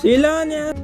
Silonia.